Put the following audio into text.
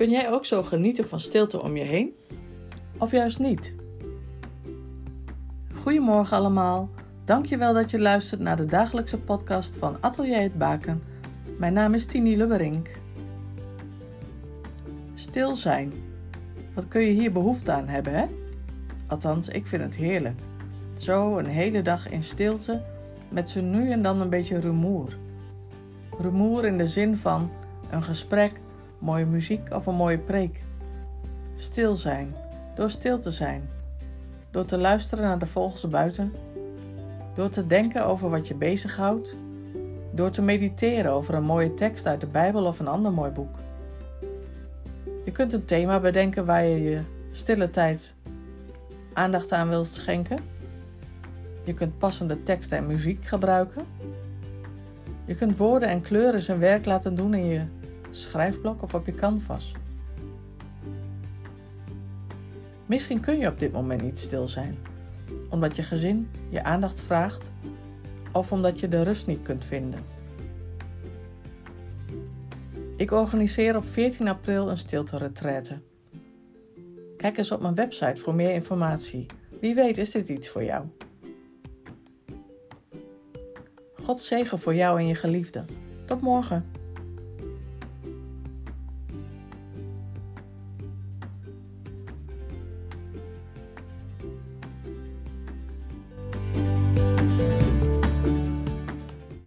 Kun jij ook zo genieten van stilte om je heen? Of juist niet? Goedemorgen allemaal. Dankjewel dat je luistert naar de dagelijkse podcast van Atelier het Baken. Mijn naam is Tini Lubberink. Stil zijn. Wat kun je hier behoefte aan hebben, hè? Althans, ik vind het heerlijk. Zo een hele dag in stilte met zo nu en dan een beetje rumoer. Rumoer in de zin van een gesprek, mooie muziek of een mooie preek. Stil zijn, door stil te zijn, door te luisteren naar de vogels buiten, door te denken over wat je bezighoudt, door te mediteren over een mooie tekst uit de Bijbel of een ander mooi boek. Je kunt een thema bedenken waar je je stille tijd aandacht aan wilt schenken. Je kunt passende teksten en muziek gebruiken. Je kunt woorden en kleuren zijn werk laten doen in je schrijfblok of op je canvas. Misschien kun je op dit moment niet stil zijn, omdat je gezin je aandacht vraagt of omdat je de rust niet kunt vinden. Ik organiseer op 14 april een stilte-retraite. Kijk eens op mijn website voor meer informatie. Wie weet is dit iets voor jou. God zegen voor jou en je geliefde. Tot morgen.